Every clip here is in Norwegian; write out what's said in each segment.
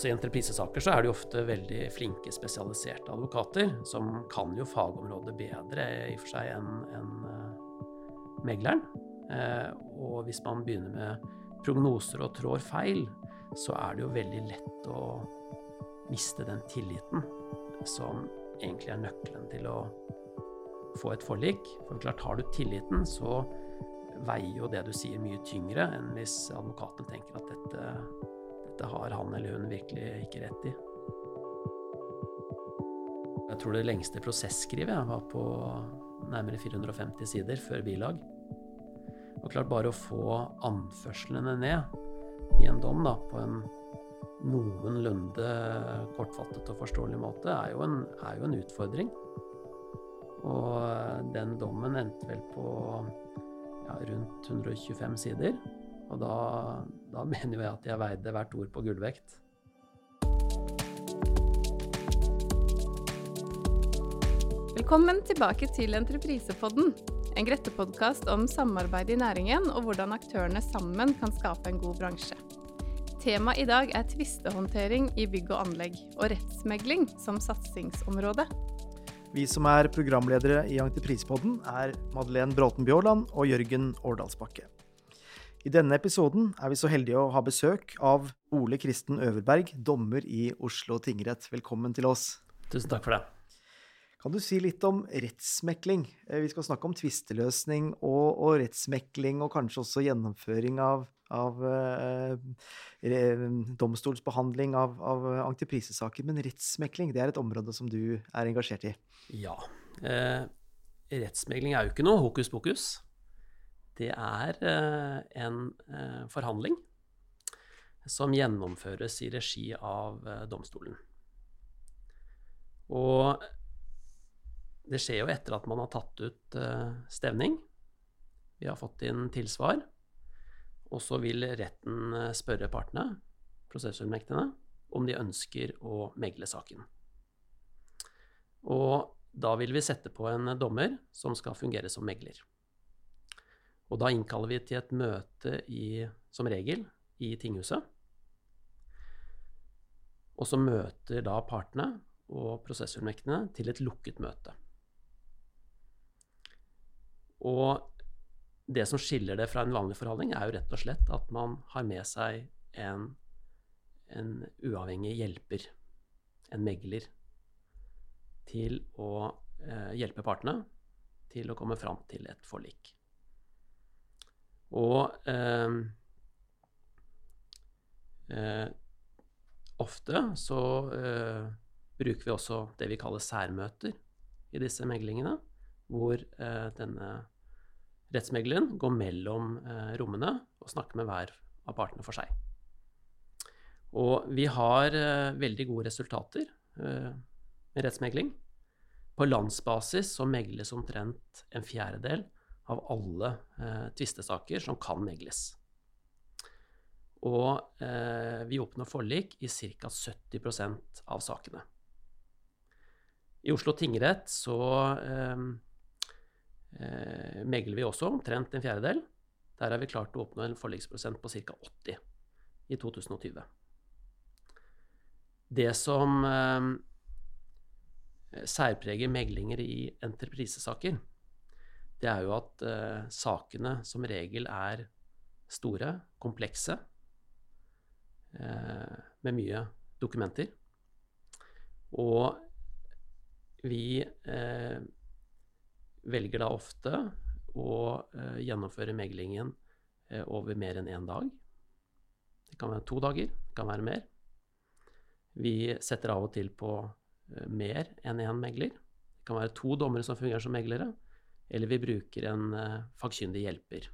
Altså I entreprisesaker så er det jo ofte veldig flinke, spesialiserte advokater som kan jo fagområdet bedre i og for seg enn en, uh, megleren. Uh, og hvis man begynner med prognoser og trår feil, så er det jo veldig lett å miste den tilliten som egentlig er nøkkelen til å få et forlik. For klart, har du tilliten, så veier jo det du sier, mye tyngre enn hvis advokaten tenker at dette dette har han eller hun virkelig ikke rett i. Jeg tror det lengste prosesskrivet var på nærmere 450 sider før bilag. Og klart bare å få anførslene ned i en dom da, på en noenlunde kortfattet og forståelig måte, er jo en, er jo en utfordring. Og den dommen endte vel på ja, rundt 125 sider. Og da, da mener jo jeg at jeg veide hvert ord på gullvekt. Velkommen tilbake til Entreprisepodden. En Grette-podkast om samarbeid i næringen og hvordan aktørene sammen kan skape en god bransje. Temaet i dag er tvistehåndtering i bygg og anlegg, og rettsmegling som satsingsområde. Vi som er programledere i Entreprisepodden, er Madeleine Bråten Bjåland og Jørgen Årdalsbakke. I denne episoden er vi så heldige å ha besøk av Ole Kristen Øverberg, dommer i Oslo tingrett. Velkommen til oss. Tusen takk for det. Kan du si litt om rettsmekling? Eh, vi skal snakke om tvisteløsning og, og, rettsmekling, og kanskje også gjennomføring av, av eh, domstolsbehandling av, av antiprisesaker. Men rettsmekling det er et område som du er engasjert i? Ja. Eh, rettsmekling er jo ikke noe hokus pokus det er eh, en eh, forhandling som gjennomføres i regi av eh, domstolen. Og det skjer jo etter at man har tatt ut stevning. Vi har fått inn tilsvar. Og så vil retten spørre partene, prosessfullmektene, om de ønsker å megle saken. Og da vil vi sette på en dommer som skal fungere som megler. Og da innkaller vi til et møte i, som regel i tinghuset. Og så møter da partene og prosessfullmektene til et lukket møte. Og det som skiller det fra en vanlig forhandling, er jo rett og slett at man har med seg en, en uavhengig hjelper, en megler, til å eh, hjelpe partene til å komme fram til et forlik. Og eh, eh, ofte så eh, bruker vi også det vi kaller særmøter i disse meglingene, hvor eh, denne rettsmegleren går mellom eh, rommene og snakker med hver av partene for seg. Og vi har eh, veldig gode resultater med rettsmegling. På landsbasis så megles omtrent en fjerdedel av alle eh, tvistesaker som kan megles. Og eh, vi oppnår forlik i ca. 70% av sakene. I Oslo tingrett så eh, eh, megler vi også omtrent en fjerdedel. Der har vi klart å oppnå en forliksprosent på ca. 80 i 2020. Det som eh, særpreger meglinger i entreprisesaker, det er jo at eh, sakene som regel er store, komplekse, eh, med mye dokumenter. Og vi eh, velger da ofte å eh, gjennomføre meglingen eh, over mer enn én dag. Det kan være to dager, det kan være mer. Vi setter av og til på eh, mer enn én megler. Det kan være to dommere som fungerer som meglere eller vi bruker en uh, fagkyndig hjelper,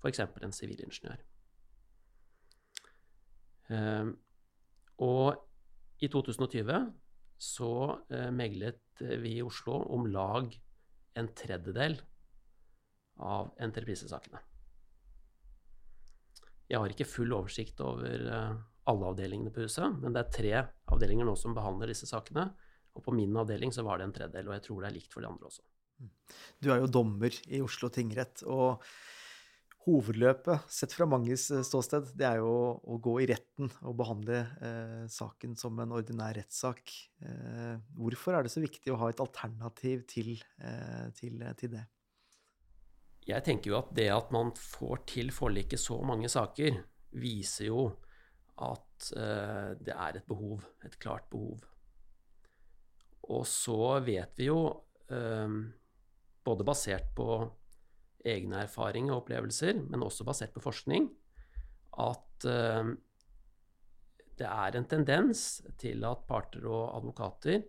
f.eks. en sivilingeniør. Uh, og i 2020 så uh, meglet vi i Oslo om lag en tredjedel av entreprisesakene. Jeg har ikke full oversikt over alle avdelingene på huset, men det er tre avdelinger nå som behandler disse sakene. Og på min avdeling så var det en tredjedel, og jeg tror det er likt for de andre også. Du er jo dommer i Oslo tingrett, og hovedløpet, sett fra manges eh, ståsted, det er jo å gå i retten og behandle eh, saken som en ordinær rettssak. Eh, hvorfor er det så viktig å ha et alternativ til, eh, til, til, det? Jeg tenker jo at det at man får til forliket så mange saker, viser jo at eh, det er et behov, et klart behov. Og så vet vi jo eh, både basert på egne erfaringer og opplevelser, men også basert på forskning, at uh, det er en tendens til at parter og advokater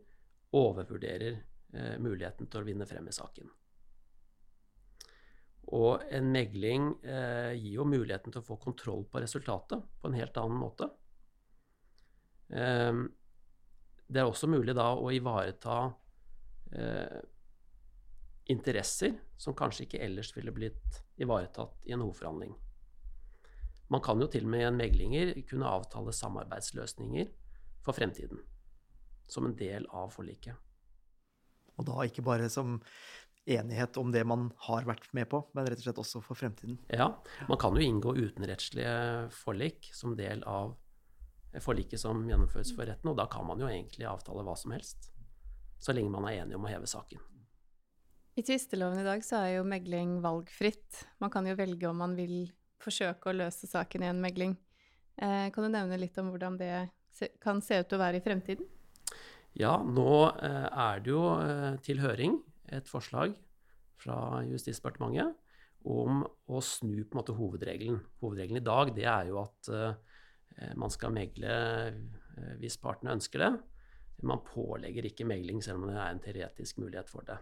overvurderer uh, muligheten til å vinne frem i saken. Og en megling uh, gir jo muligheten til å få kontroll på resultatet på en helt annen måte. det er også mulig da å ivareta interesser som kanskje ikke ellers ville blitt ivaretatt i en hovedforhandling. Man kan jo til og med i en meglinger kunne avtale samarbeidsløsninger for fremtiden, som en del av forliket. Og da ikke bare som enighet om det man har vært med på, men rett og slett også for fremtiden? Ja, man kan jo inngå utenrettslige forlik som del av forliket som gjennomføres for retten, og da kan man jo egentlig avtale hva som helst, så lenge man er enig om å heve saken. I tvisteloven i dag så er jo megling valgfritt. Man kan jo velge om man vil forsøke å løse saken i en megling. Eh, kan du nevne litt om hvordan det kan se ut til å være i fremtiden? Ja, nå eh, er det jo eh, til høring et forslag fra Justisdepartementet om å snu på en måte hovedregelen. Hovedregelen i dag det er jo at eh, man skal megle eh, hvis partene ønsker det. Man pålegger ikke megling selv om det er en teoretisk mulighet for det.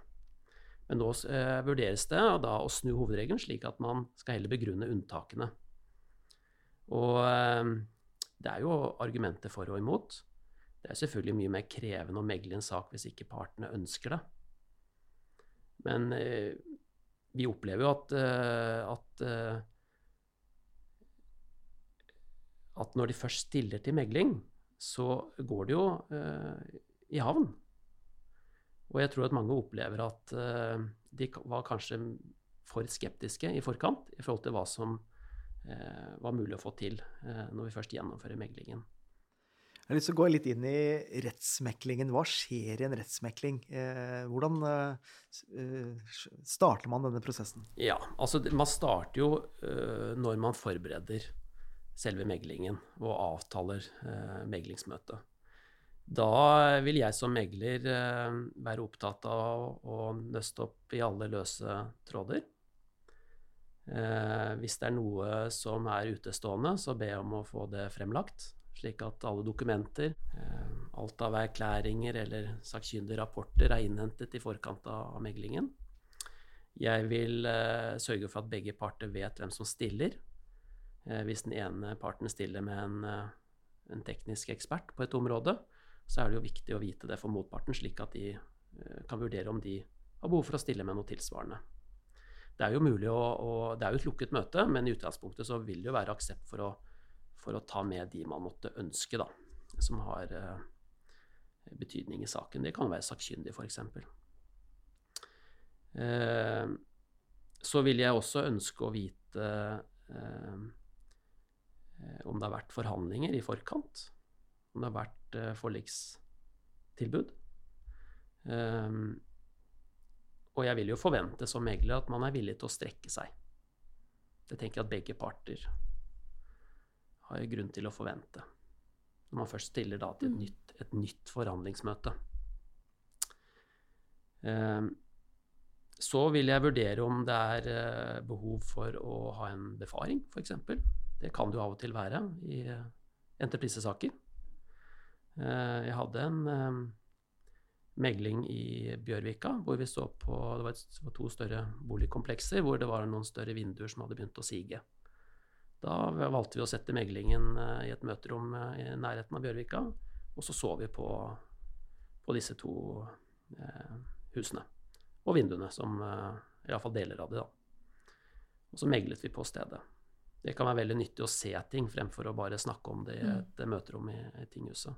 Men nå eh, vurderes det da å snu hovedregelen slik at man skal heller begrunne unntakene. Og eh, det er jo argumenter for og imot. Det er selvfølgelig mye mer krevende å megle en sak hvis ikke partene ønsker det. Men eh, vi opplever jo at, eh, at, eh, at når de først stiller til megling, så går det jo eh, i havn. Og jeg tror at mange opplever at uh, de var kanskje for skeptiske i forkant i forhold til hva som uh, var mulig å få til uh, når vi først gjennomfører meglingen. Jeg har lyst til å gå litt inn i rettsmeklingen. Hva skjer i en rettsmekling? hvordan starter man denne prosessen? Ja, altså Man starter jo når man forbereder selve meglingen og avtaler meglingsmøtet. Da vil jeg som megler eh, være opptatt av å nøste opp i alle løse tråder. Eh, hvis det er noe som er utestående, så be om å få det fremlagt. Slik at alle dokumenter, eh, alt av erklæringer eller sakkyndige rapporter er innhentet i forkant av meglingen. Jeg vil sørge for at begge parter vet hvem som stiller. hvis den ene parten stiller med en, en teknisk ekspert på et område, så er det jo viktig å vite det for motparten, slik at de eh, kan vurdere om de har behov for å stille med noe tilsvarende. Det er jo mulig å, å, Det er jo et lukket møte, men i utgangspunktet så vil det jo være aksept for å, for å ta med de man måtte ønske, da, som har eh, betydning i saken. Det kan være sakkyndig, f.eks. Eh, så vil jeg også ønske å vite eh, eh, om det har vært forhandlinger i forkant. Om det har vært uh, forlikstilbud. Um, og jeg vil jo forvente som megler at man er villig til å strekke seg. Det tenker jeg at begge parter har grunn til å forvente. Når man først stiller da til et, mm. nytt, et nytt forhandlingsmøte. Um, så vil jeg vurdere om det er uh, behov for å ha en befaring, f.eks. Det kan det jo av og til være i uh, entreprisesaker. Eh, jeg hadde en, megling i Bjørvika, hvor vi så på Det var to større boligkomplekser hvor det var noen større vinduer som hadde begynt å sige. Da valgte vi å sette meglingen i et møterom i nærheten av Bjørvika, og så så vi på, på disse to eh, husene. Og vinduene, som eh, iallfall deler av det, da. Og så meglet vi på stedet. Det kan være veldig nyttig å se ting fremfor å bare snakke om det i mm. et møterom i, i tinghuset.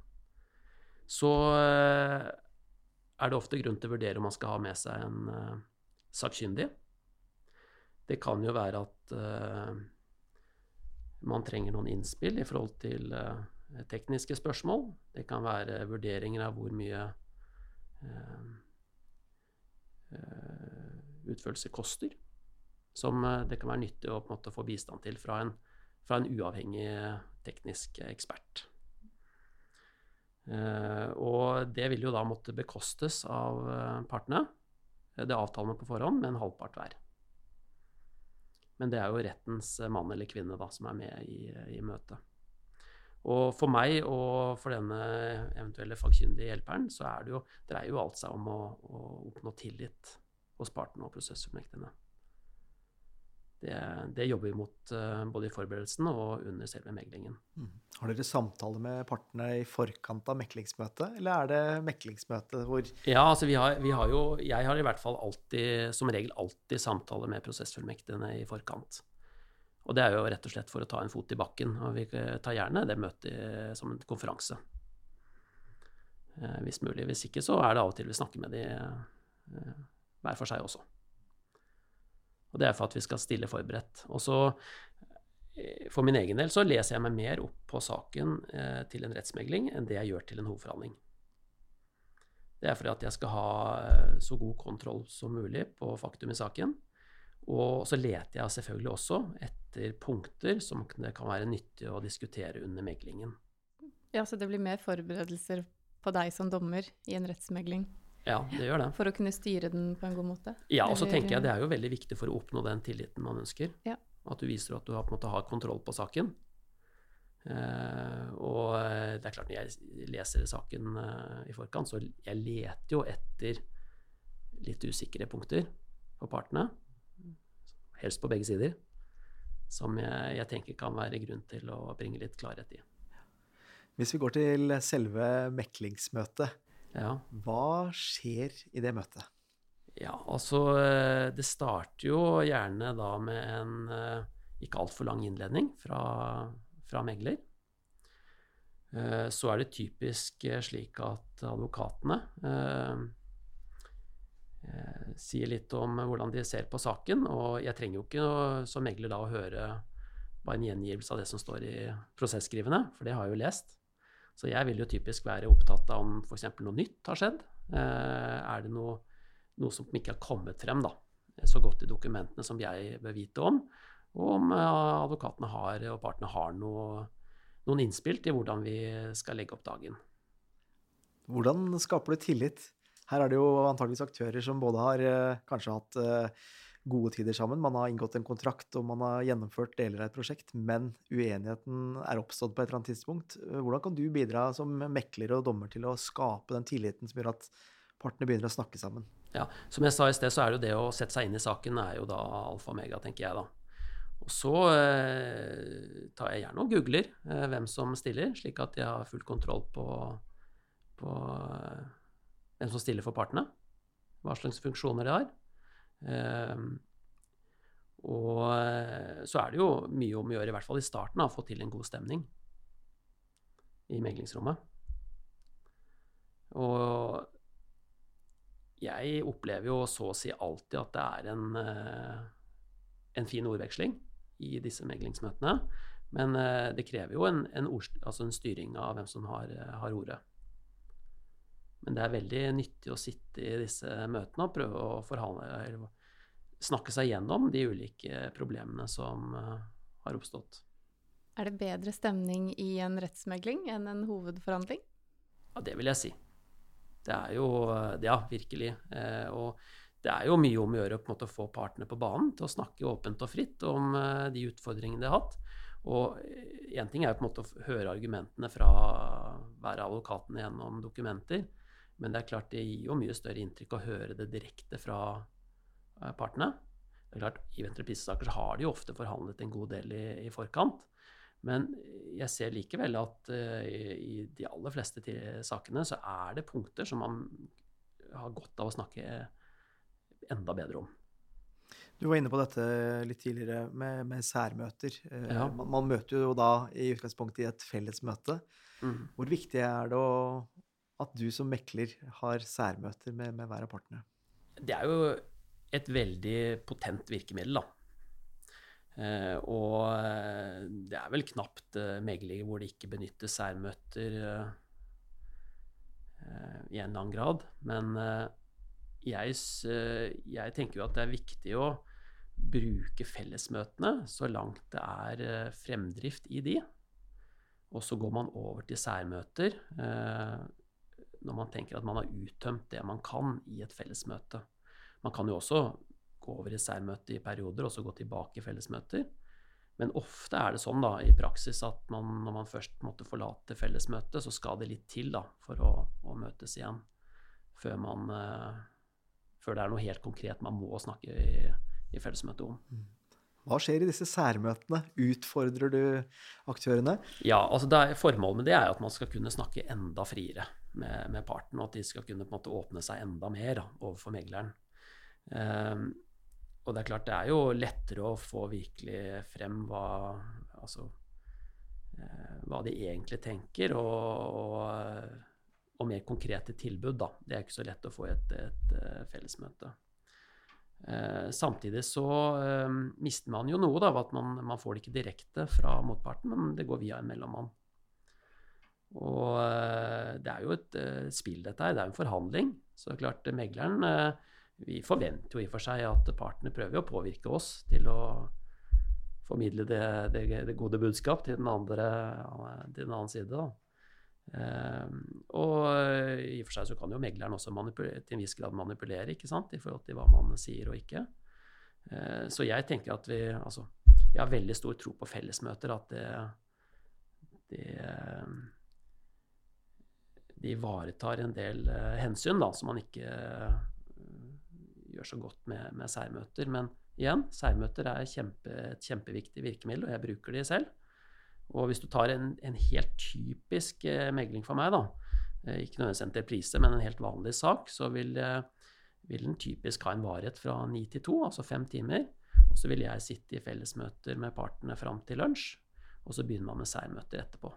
Så eh, er det ofte grunn til å vurdere om man skal ha med seg en uh, sakkyndig. Det kan jo være at uh, man trenger noen innspill i forhold til tekniske spørsmål. Det kan være vurderinger av hvor mye utførelse koster. Som det kan være nyttig å måte, få bistand til fra en, fra en uavhengig teknisk ekspert. Eh, og det vil jo da måtte bekostes av eh, partene. Det avtaler man på forhånd med en halvpart hver. Men det er jo rettens mann eller kvinne da, som er med i, i møtet. Og for meg og for denne eventuelle fagkyndige hjelperen, så er det jo, dreier jo alt seg om å, å oppnå tillit hos partene og prosessfullmektigene. Det, det, jobber vi mot uh, både i forberedelsen og under selve meglingen. Mm. Har dere samtaler med partene i forkant av meklingsmøtet, eller er det meklingsmøtet hvor Ja, altså vi har, vi har, jo Jeg har i hvert fall alltid, som regel alltid samtaler med prosessfullmektigene i forkant. Og det er jo rett og slett for å ta en fot i bakken. Og vi tar gjerne det møtet som en konferanse. Eh, hvis mulig. Hvis ikke så er det av og til vi snakker med de eh, hver for seg også. Og det er for at vi skal stille forberedt. Og så eh, for min egen del så leser jeg meg mer opp på saken eh, til en rettsmegling enn det jeg gjør til en hovedforhandling. Det er fordi at jeg skal ha eh, så god kontroll som mulig på faktum i saken. Og så leter jeg selvfølgelig også etter punkter som det kan være nyttig å diskutere under meglingen. Ja, Så det blir mer forberedelser på deg som dommer i en rettsmegling? Ja, det gjør det. For å kunne styre den på en god måte? Ja, og så tenker jeg det er jo veldig viktig for å oppnå den tilliten man ønsker. Ja. At du viser at du har, på en måte, har kontroll på saken. Uh, og eh, det er klart, når jeg leser saken uh, i forkant, så jeg leter jo etter litt usikre punkter på partene. Helst på begge sider. Som jeg, jeg tenker kan være grunn til å bringe litt klarhet i. Hvis vi går til selve meklingsmøtet, ja. Hva skjer i det møtet? Ja, altså eh, Det starter jo gjerne da med en eh, ikke altfor lang innledning fra, fra megler. Eh, så er det typisk slik at advokatene eh, sier litt om hvordan de ser på saken. Og jeg trenger jo ikke som megler da å høre bare en gjengivelse av det som står i prosesskrivene, for det har jeg jo lest. Så jeg vil jo typisk være opptatt av om f.eks. noe nytt har skjedd. Eh, er det noe, noe, som ikke har kommet frem da, så godt i dokumentene som jeg bør vite om, og om eh, advokatene har, og partene har noe, noen innspill til hvordan vi skal legge opp dagen. Hvordan skaper du tillit? Her er det jo antageligvis aktører som både har eh, kanskje hatt gode tider sammen. Man har inngått en kontrakt og man har gjennomført deler av et prosjekt, men uenigheten er oppstått på et eller annet tidspunkt. Hvordan kan du bidra som mekler og dommer til å skape den tilliten som gjør at partene begynner å snakke sammen? Ja, Som jeg sa i sted, så er det jo det å sette seg inn i saken er jo da alfa og mega, tenker jeg da. Og så eh, tar jeg gjerne og googler eh, hvem som stiller, slik at jeg har full kontroll på, på eh, hvem som stiller for partene. Hva slags funksjoner de har. Ehm, og eh, så er det jo mye om å gjøre, i hvert fall i starten, å få til en god stemning i meglingsrommet. Og jeg opplever jo så å si alltid at det er en, eh, en fin ordveksling i disse meglingsmøtene. Men eh, det krever jo en, en, ord, altså en styring av hvem som har, har, ordet. Men det er veldig nyttig å sitte i disse møtene og prøve å forhandle, eller snakke seg gjennom de ulike problemene som uh, har oppstått. Er det bedre stemning i en rettsmegling enn en hovedforhandling? Ja, det vil jeg si. Det er jo Ja, virkelig. Eh, og det er jo mye om å gjøre å få partene på banen til å snakke åpent og fritt om eh, de utfordringene de har hatt. Og én ting er jo på en måte å høre argumentene fra hver advokaten gjennom dokumenter. Men det er klart det gir jo mye større inntrykk å høre det direkte fra eh, partene. Det er klart, I entreprisesaker har de jo ofte forhandlet en god del i, i forkant. Men jeg ser likevel at uh, i, i, de aller fleste sakene så er det punkter som man har godt av å snakke enda bedre om. Du var inne på dette litt tidligere med, med særmøter. Eh, ja. Man, man, møter jo da i utgangspunktet i et felles møte. Mm. Hvor viktig er det å, at du som mekler har særmøter med, med hver av partene? Det er jo et veldig potent virkemiddel, da. Uh, og eh, det er vel knapt uh, meglinger hvor det ikke benyttes særmøter uh, eh, i en eller annen grad. Men eh, jeg, jeg, tenker jo at det er viktig å bruke fellesmøtene så langt det er fremdrift i de. Og så går man over til særmøter når man tenker at man har uttømt det man kan i et fellesmøte. Man kan jo også gå over i særmøte i perioder og så gå tilbake i fellesmøter. Men ofte er det sånn da, i praksis at man, når man først måtte forlate fellesmøtet, så skal det litt til da, for å, å møtes igjen før, man, uh, før det er noe helt konkret man må snakke i, i fellesmøtet om. Hva skjer i disse særmøtene? Utfordrer du aktørene? Ja, altså er, Formålet med det er at man skal kunne snakke enda friere med, med parten, og at de skal kunne måte åpne seg enda mer da, overfor megleren. Um, og det er klart, det er jo lettere å få virkelig frem hva Altså eh, hva de egentlig tenker, og, og, og, mer konkrete tilbud, da. Det er ikke så lett å få i et, et, et, fellesmøte. Eh, samtidig så eh, mister man jo noe, da, ved at man, man, får det ikke direkte fra motparten, men det går via en mellommann. Og eh, det er jo et eh, spill, dette her. Det er en forhandling. Så klart, megleren eh, vi forventer jo i og for seg at partene prøver å påvirke oss til å formidle det, det, det gode budskap til den andre, til den andre side. Da. Eh, og i og for seg så kan jo megleren også til en viss grad manipulere ikke sant? i forhold til hva man sier og ikke. Eh, så jeg tenker at vi Altså, jeg har veldig stor tro på fellesmøter. At det, det de ivaretar en del uh, hensyn da, som man ikke gjør så godt med, med særmøter. Men igjen, særmøter er kjempe, et kjempeviktig virkemiddel, og jeg bruker de selv. Og hvis du tar en, en helt typisk eh, megling for meg, da, eh, ikke nødvendigvis entreprise, men en helt vanlig sak, så vil, eh, vil den typisk ha en varighet fra ni til to, altså fem timer. Og så vil jeg sitte i fellesmøter med partene fram til lunsj, og så begynner man med særmøter etterpå.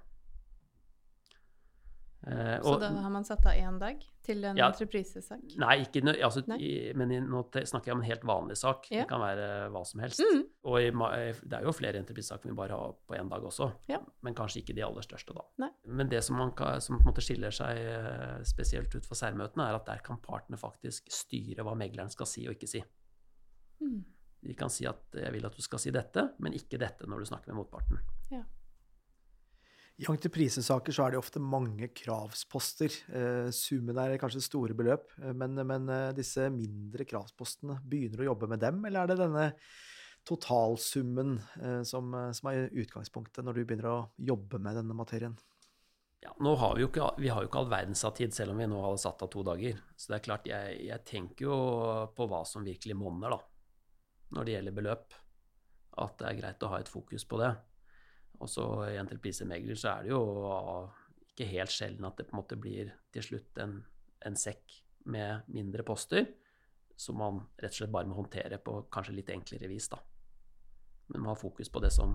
Uh, så og, da har man satt av én dag til en ja, entreprisesak? Nei, ikke, altså, nei? I, men i, nå snakker jeg om en helt vanlig sak. Ja. Det kan være hva som helst. Mm. Og i, det er jo flere entreprisesaker vi bare har på én dag også, ja. men kanskje ikke de aller største, da. Nei. Men det som, man kan, som på en måte skiller seg eh, spesielt ut for særmøtene, er at der kan partene faktisk styre hva megleren skal si og ikke si. Mm. De kan si at 'jeg vil at du skal si dette', men ikke dette når du snakker med motparten. Ja. I entreprisesaker så er det ofte mange kravsposter. Eh, summen er kanskje store beløp, eh, men, men, eh, disse mindre kravspostene, begynner du å jobbe med dem, eller er det denne totalsummen som, som, er utgangspunktet når du begynner å jobbe med denne materien? Ja, nå har vi, jo ikke, vi har jo ikke all verdens av tid, selv om vi nå har satt av to dager. Så det er klart, jeg, jeg tenker jo på hva som virkelig monner, da, når det gjelder beløp. At det er greit å ha et fokus på det. Og så i entreprisemegler så er det jo ikke helt sjelden at det på en måte blir til slutt en, en sekk med mindre poster som man rett og slett bare må håndtere på kanskje litt enklere vis, da. Men man har fokus på det som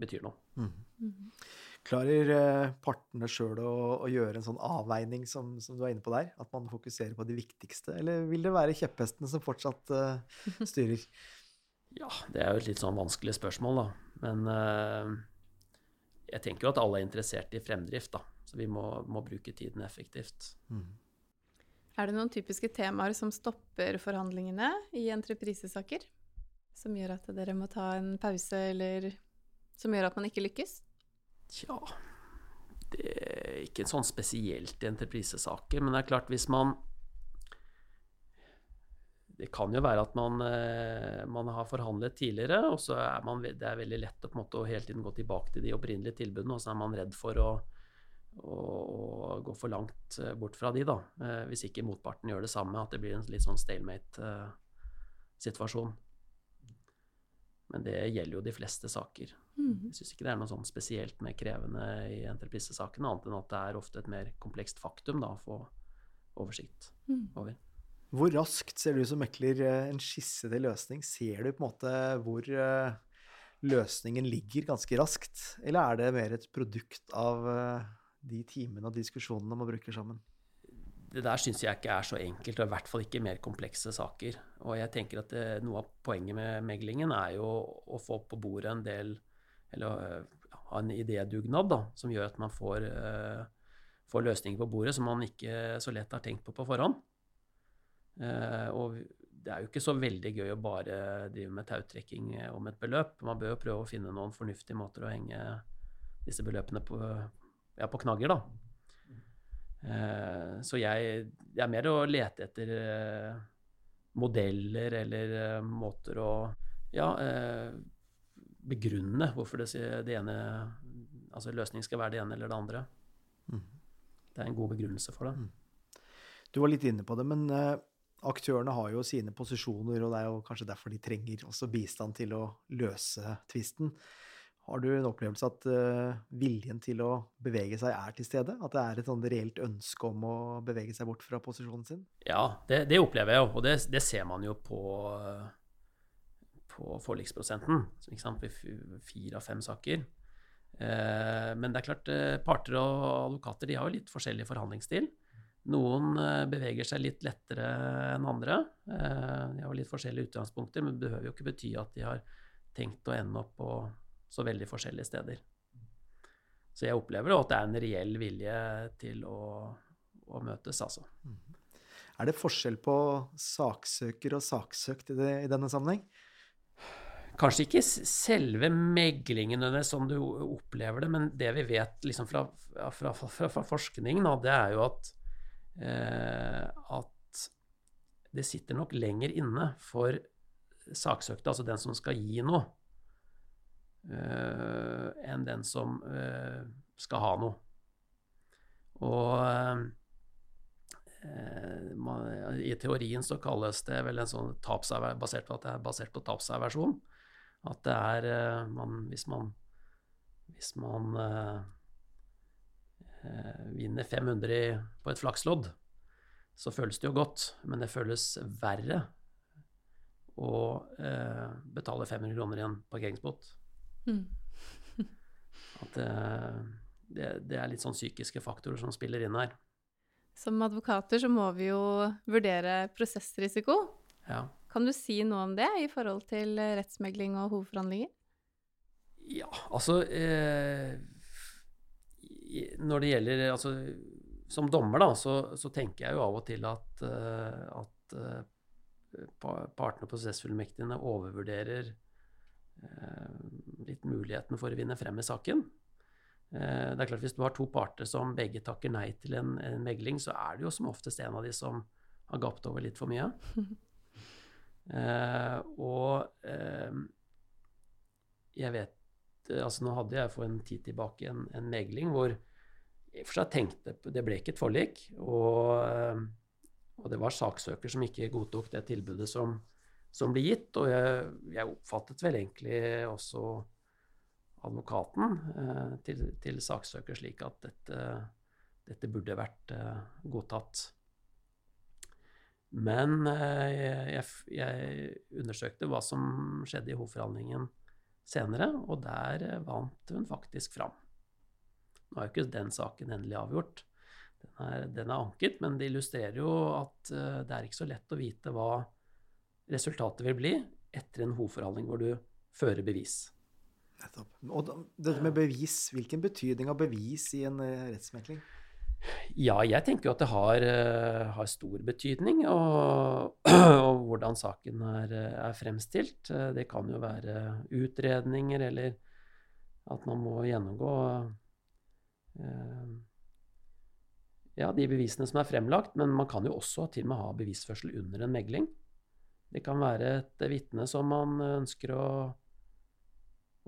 betyr noe. Mm. Mm. Klarer eh, partene sjøl å, å, gjøre en sånn avveining som, som, du er inne på der? At man fokuserer på de viktigste, eller vil det være kjepphestene som fortsatt uh, styrer? ja, det er jo et litt sånn vanskelig spørsmål, da. Men uh, jeg tenker jo at alle er interessert i fremdrift, da. Så vi må, må bruke tiden effektivt. Mm. Er det noen typiske temaer som stopper forhandlingene i entreprisesaker? Som gjør at dere må ta en pause, eller som gjør at man ikke lykkes? Tja Det er ikke sånn spesielt i entreprisesaker, men det er klart hvis man det kan jo være at man, eh, man, har forhandlet tidligere, og så er man, det er veldig lett å på en måte hele tiden gå tilbake til de opprinnelige tilbudene, og så er man redd for å, å gå for langt bort fra de, da. Hvis ikke motparten gjør det samme, at det blir en litt sånn stalemate-situasjon. Men det gjelder jo de fleste saker. Mm. Jeg syns ikke det er noe sånn spesielt mer krevende i entreprisesakene, annet enn at det er ofte et mer komplekst faktum da, å få oversikt mm. over. Hvor raskt ser du som mekler eh, en skisse til løsning? Ser du på en måte hvor eh, løsningen ligger ganske raskt, eller er det mer et produkt av eh, de timene og diskusjonene man bruker sammen? det der syns jeg ikke er så enkelt, og i hvert fall ikke mer komplekse saker. Og jeg tenker at det, Noe av poenget med meglingen er jo å få på bordet en del Eller ha en idédugnad som gjør at man får, får, løsninger på bordet som man ikke så lett har tenkt på på forhånd. Uh, og det er jo ikke så veldig gøy å bare drive med tautrekking om et beløp. Man bør jo prøve å finne noen fornuftige måter å henge disse beløpene på, ja, på knagger, da. Eh, så jeg, jeg, er mer å lete etter eh, modeller eller eh, måter å ja, begrunne hvorfor det, det ene altså løsningen skal være det ene eller det andre. Mm. Det er en god begrunnelse for det. Mm. Du var litt inne på det, men aktørene har jo sine posisjoner, og det er jo kanskje derfor de trenger også bistand til å løse tvisten. Har du en opplevelse at uh, viljen til å bevege seg er til stede? At det er et sånn reelt ønske om å bevege seg bort fra posisjonen sin? Ja, det, det opplever jeg jo, og det, det, ser man jo på, på forliksprosenten. Ved fire av fem saker. Uh, men det er klart, uh, parter og advokater de har jo litt forskjellig forhandlingsstil. Noen beveger seg litt lettere enn andre. De har litt forskjellige utgangspunkter, men det behøver jo ikke bety at de har tenkt å ende opp på så veldig forskjellige steder. Så jeg opplever at det er en reell vilje til å, å møtes, altså. Mm. Er det forskjell på saksøker og saksøkt i, det, i denne sammenheng? Kanskje ikke selve meglingen som du opplever det, men det vi vet liksom fra, fra, fra, fra forskning, da, det er jo at, eh, at det sitter nok lenger inne for saksøkte, altså den som skal gi noe, uh, enn den som uh, skal ha noe. Og i teorien så kalles det vel en sånn basert på at det er basert på tapsaversjon. At det er man, Hvis man, hvis man vinner 500 på et flakslodd, så føles det jo godt, men det føles verre å eh, betale 500 kroner i en parkeringsbot Mm. At eh, det, det, er litt sånn psykiske faktorer som spiller inn her. Som advokater så må vi jo vurdere prosessrisiko. Ja. Kan du si noe om det i forhold til rettsmegling og hovedforhandlinger? Ja, altså eh, Når det gjelder altså, Som dommer, da, så, så, tenker jeg jo av og til at, uh, at uh, partene og prosessfullmektigene overvurderer Eh, litt muligheten for å vinne frem i saken. Eh, det er klart Hvis du har to parter som begge takker nei til en, en megling, så er det jo som oftest en av de som har gapt over litt for mye. eh, og eh, jeg vet altså Nå hadde jeg for en tid tilbake en, en megling hvor jeg for seg tenkte Det ble ikke et forlik, og, eh, og det var saksøker som ikke godtok det tilbudet som, som ble gitt. Og jeg, jeg oppfattet vel egentlig også advokaten eh, til, til, saksøker slik at dette, dette burde vært eh, godtatt. Men eh, jeg, jeg, undersøkte hva som skjedde i hovedforhandlingen senere, og der eh, vant hun faktisk fram. Nå er jo ikke den saken endelig avgjort. Den er, den er anket, men det illustrerer jo at eh, det er ikke så lett å vite hva resultatet vil bli etter en hovedforhandling hvor du fører bevis. Nettopp. Og dette med bevis, hvilken betydning har bevis i en uh, rettsmekling? Ja, jeg tenker jo at det har, uh, har stor betydning, og, og hvordan saken er, eh, er fremstilt. Uh, det kan jo være utredninger, eller at man må gjennomgå ja, de bevisene som er fremlagt, men man kan jo også til og med ha bevisførsel under en megling. Det kan være et vitne som man ønsker å,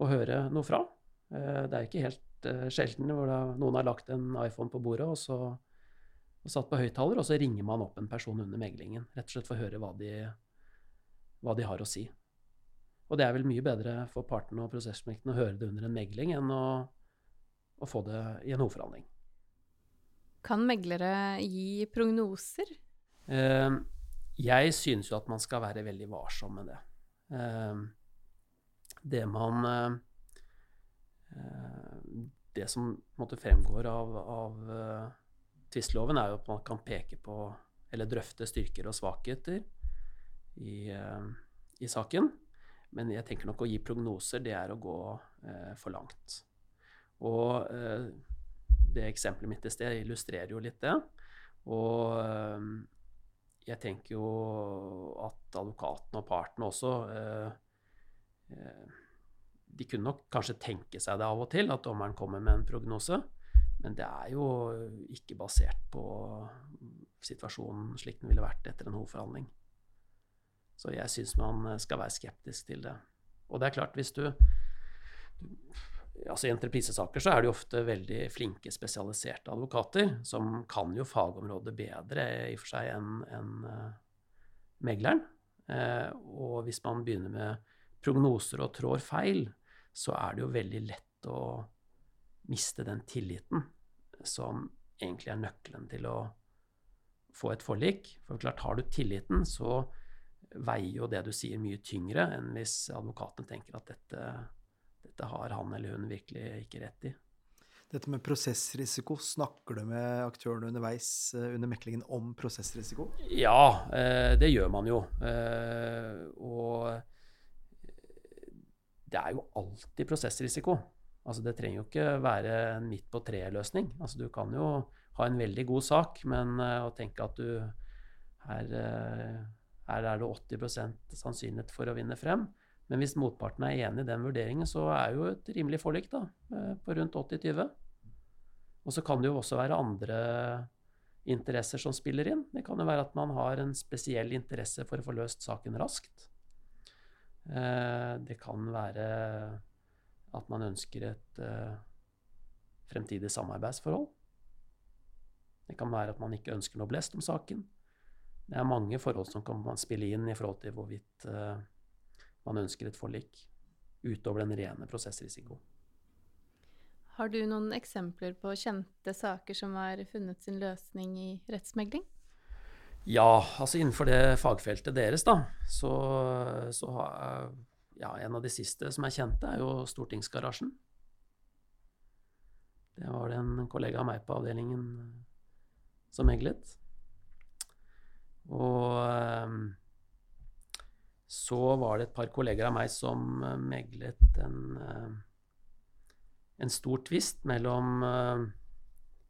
å høre noe fra. Det er ikke helt sjelden hvor noen har lagt en iPhone på bordet og så og satt på høyttaler, og så ringer man opp en person under meglingen. Rett og slett for å høre hva de, hva de har å si. Og det er vel mye bedre for partene og prosessmekten å høre det under en megling enn å, å få det i en hovedforhandling. Kan meglere gi prognoser? Eh, jeg synes jo at man skal være veldig varsom med det. Eh, det man eh, Det som måte, fremgår av, av uh, tvistloven, er jo at man kan peke på eller drøfte styrker og svakheter i, uh, i, saken. Men jeg tenker nok å gi prognoser, det er å gå uh, for langt. Og det eksempelet mitt i sted illustrerer jo litt det. Og jeg tenker jo at advokaten og parten også De kunne nok kanskje tenke seg det av og til, at dommeren kommer med en prognose. Men det er jo ikke basert på situasjonen slik den ville vært etter en hovedforhandling. Så jeg syns man skal være skeptisk til det. Og det er klart, hvis du, altså I entreprisesaker så er det jo ofte veldig flinke, spesialiserte advokater som kan jo fagområdet bedre i og for seg enn en, uh, megleren. Uh, og hvis man begynner med prognoser og trår feil, så er det jo veldig lett å miste den tilliten som egentlig er nøkkelen til å få et forlik. For klart, har du tilliten, så veier jo det du sier, mye tyngre enn hvis advokaten tenker at dette, dette har han eller hun virkelig ikke rett i. Dette med prosessrisiko, snakker du med aktørene underveis eh, under meklingen om prosessrisiko? Ja, eh, det gjør man jo. Eh, og det er jo alltid prosessrisiko. Altså, det trenger jo ikke være en midt på treet-løsning. Altså, du kan jo ha en veldig god sak, men uh, å tenke at du her, her er det 80% sannsynlighet for å vinne frem. Men hvis motparten er enig i den vurderingen, så er jo et rimelig forlik da, uh, på rundt 80-20. Og så kan det jo også være andre interesser som spiller inn. Det kan jo være at man har en spesiell interesse for å få løst saken raskt. Det kan være at man ønsker et uh, fremtidig samarbeidsforhold. Det kan være at man ikke ønsker noe blest om saken. Det er mange forhold som kan spille inn i forhold til hvorvidt uh, man ønsker et forlik, utover den rene prosessrisikoen. Har du noen eksempler på kjente saker som har funnet sin løsning i rettsmegling? Ja, altså innenfor det fagfeltet deres, da, så, så har ja, en av de siste som er kjente, er jo Stortingsgarasjen. Det var det en kollega av meg på avdelingen eh, som meglet. Og eh, så var det et par kolleger av meg som eh, meglet en, en stor tvist mellom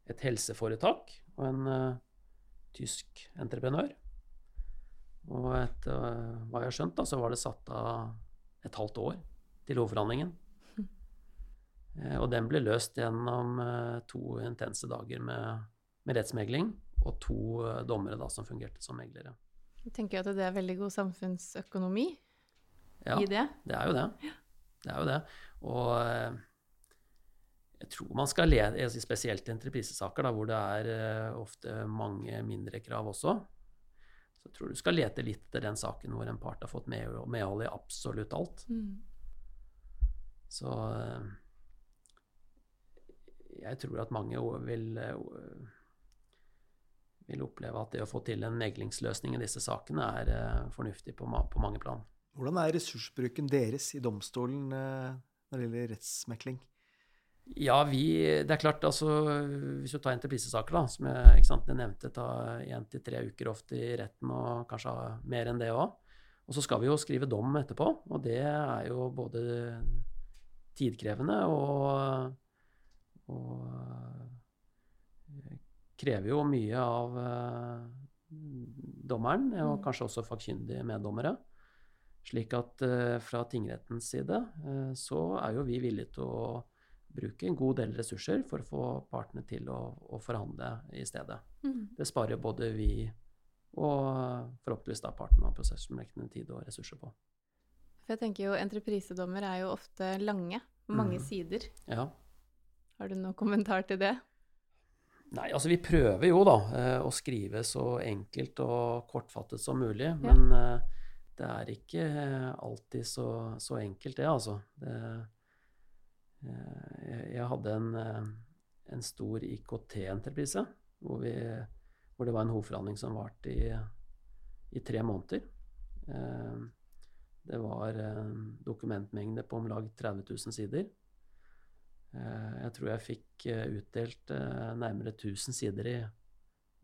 et helseforetak og en tysk entreprenør. Og etter hva jeg har skjønt, da, så var det satt av et halvt år til hovedforhandlingen. Mm. og den ble løst gjennom eh, to intense dager med, med rettsmegling og to eh, dommere da, som fungerte som meglere. Jeg tenker at det er veldig god samfunnsøkonomi ja, i det. det er jo det. Det er jo det. Og jeg tror man skal lede, spesielt i entreprisesaker, hvor det er ofte mange mindre krav også, så jeg tror du skal lete litt etter den saken hvor en part har fått medhold i absolutt alt. Mm. Så eh, jeg tror at mange vil, eh, vil oppleve at det å få til en meglingsløsning i disse sakene er eh, fornuftig på, på mange plan. Hvordan er ressursbruken deres i domstolen når det gjelder rettsmekling? Ja, vi Det er klart, altså Hvis du tar entreprisesaker, da, som jeg, sant, jeg nevnte, ta én til tre uker ofte i retten, og kanskje mer enn det òg. Og så skal vi jo skrive dom etterpå, og det er jo både tidkrevende og, og krever jo mye av dommeren, og mm. kanskje også fagkyndige meddommere. Slik at uh, fra tingrettens side uh, så er jo vi villige til å bruke en god del ressurser for å få partene til å, å forhandle i stedet. Mm. Det sparer både vi og forhåpentligvis da partene og prosessmekene tid og ressurser på. For jeg tenker jo Entreprisedommer er jo ofte lange. Mange mm. sider. Ja. Har du noen kommentar til det? Nei, altså vi prøver jo da eh, å skrive så enkelt og kortfattet som mulig, men eh, det er ikke alltid så, så enkelt, det, altså. Det, jeg, jeg hadde en, eh, en stor IKT-entreprise hvor, hvor det var en hovedforhandling som varte i, i tre måneder. Eh, det var dokumentmengde på om lag 30 000 sider. Eh, Jeg tror jeg fikk eh, utdelt eh, nærmere 1000 sider i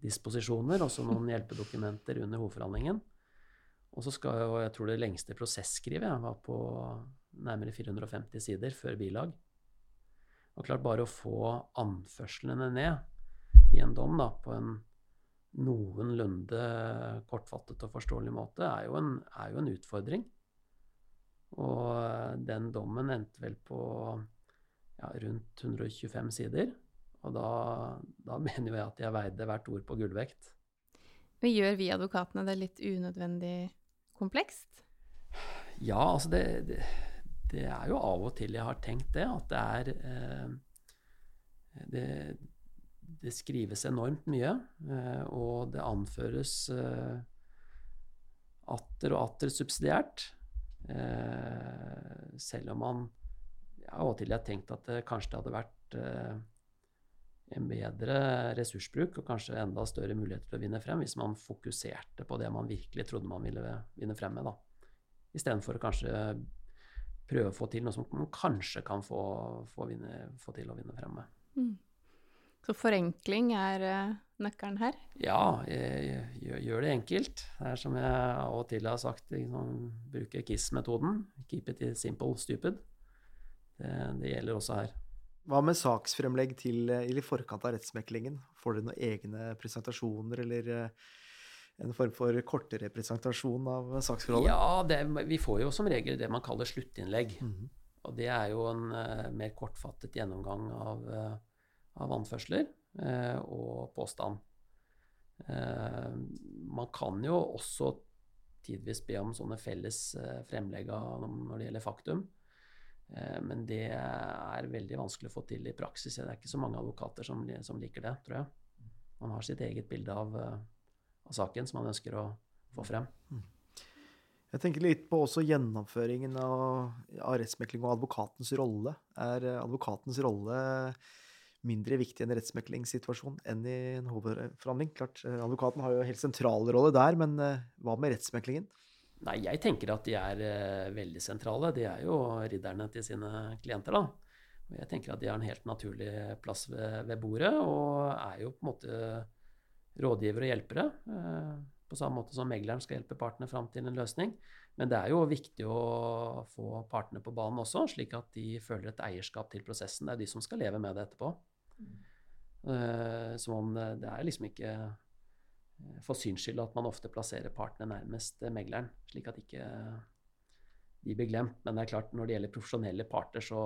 disposisjoner, også noen hjelpedokumenter under hovedforhandlingen. Og så skal jo, jeg tror det lengste prosesskrivet jeg var på nærmere 450 sider før bilag. Og klart bare å få anførslene ned i en dom da, på en noenlunde kortfattet og forståelig måte, er jo en, er jo en utfordring. Og eh, den dommen endte vel på ja, rundt 125 sider. Og da, da mener jo jeg at jeg veide hvert ord på gullvekt. Men gjør vi advokatene det litt unødvendig komplekst? Ja, altså det, det, det er jo av og til jeg har tenkt det, at det er eh, det, det skrives enormt mye, eh, og det anføres eh, atter og atter subsidiært. Eh, selv om man ja, Av og til har tenkt at det kanskje det hadde vært eh, en bedre ressursbruk og kanskje enda større muligheter til å vinne frem hvis man fokuserte på det man virkelig trodde man ville vinne frem med. da. Istedenfor å kanskje prøve å få til noe som man kanskje kan få, få, vinne, få til å vinne frem med. Mm. Så forenkling er eh, nøkkelen her? Ja, jeg, jeg, gjør, gjør det enkelt. Det er som jeg av og til har sagt, liksom, bruke KISS-metoden. Keep it simple, stupid. Det, det gjelder også her. Hva med saksfremlegg til eh, i forkant av rettsmeklingen? Får dere noen egne presentasjoner, eller eh, en form for kortere presentasjon av saksforholdet? Ja, det, vi får jo som regel det man kaller sluttinnlegg. Mhm. Og det er jo en uh, mer kortfattet gjennomgang av, uh, av anførsler uh, og påstand. Man kan jo også tidvis be om sånne felles fremlegg når det gjelder faktum. Men det er veldig vanskelig å få til i praksis. Det er ikke så mange advokater som, som liker det, tror jeg. Man har sitt eget bilde av, av saken som man ønsker å få frem. Jeg tenker litt på også gjennomføringen av, av rettsmekling og advokatens rolle. Er advokatens rolle mindre viktig i en rettsmeklingssituasjon enn i en hovedforhandling? Klart, eh, Advokaten har jo en helt sentral rolle der, men eh, hva med rettsmeklingen? Nei, jeg tenker at de er eh, veldig sentrale. De er jo ridderne til sine klienter, da. Og jeg tenker at de har en helt naturlig plass ved, ved bordet, og er jo på en måte rådgivere og hjelpere. Eh, på samme måte som megleren skal hjelpe partene fram til en løsning. Men det er jo viktig å få partene på banen også, slik at de føler et eierskap til prosessen. Det er de som skal leve med det etterpå. Eh, som om det, er liksom ikke eh, for syns skyld at man ofte plasserer partene nærmest megleren, slik at ikke de blir glemt. Men det er klart, når det gjelder profesjonelle parter, så,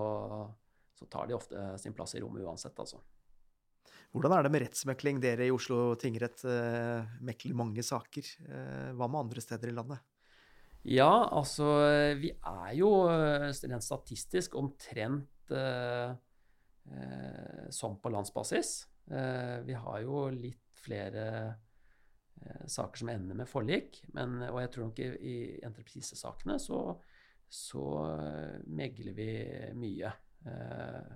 så tar de ofte sin plass i rommet uansett, altså. Hvordan er det med rettsmekling? Dere i Oslo tingrett eh, mekler mange saker. Eh, hva med andre steder i landet? Ja, altså vi er jo eh, rent statistisk omtrent eh, eh, som på landsbasis. Eh, vi har jo litt flere eh, saker som ender med forlik, men, og jeg tror nok i, i entreprisesakene så, så eh, megler vi mye. Eh,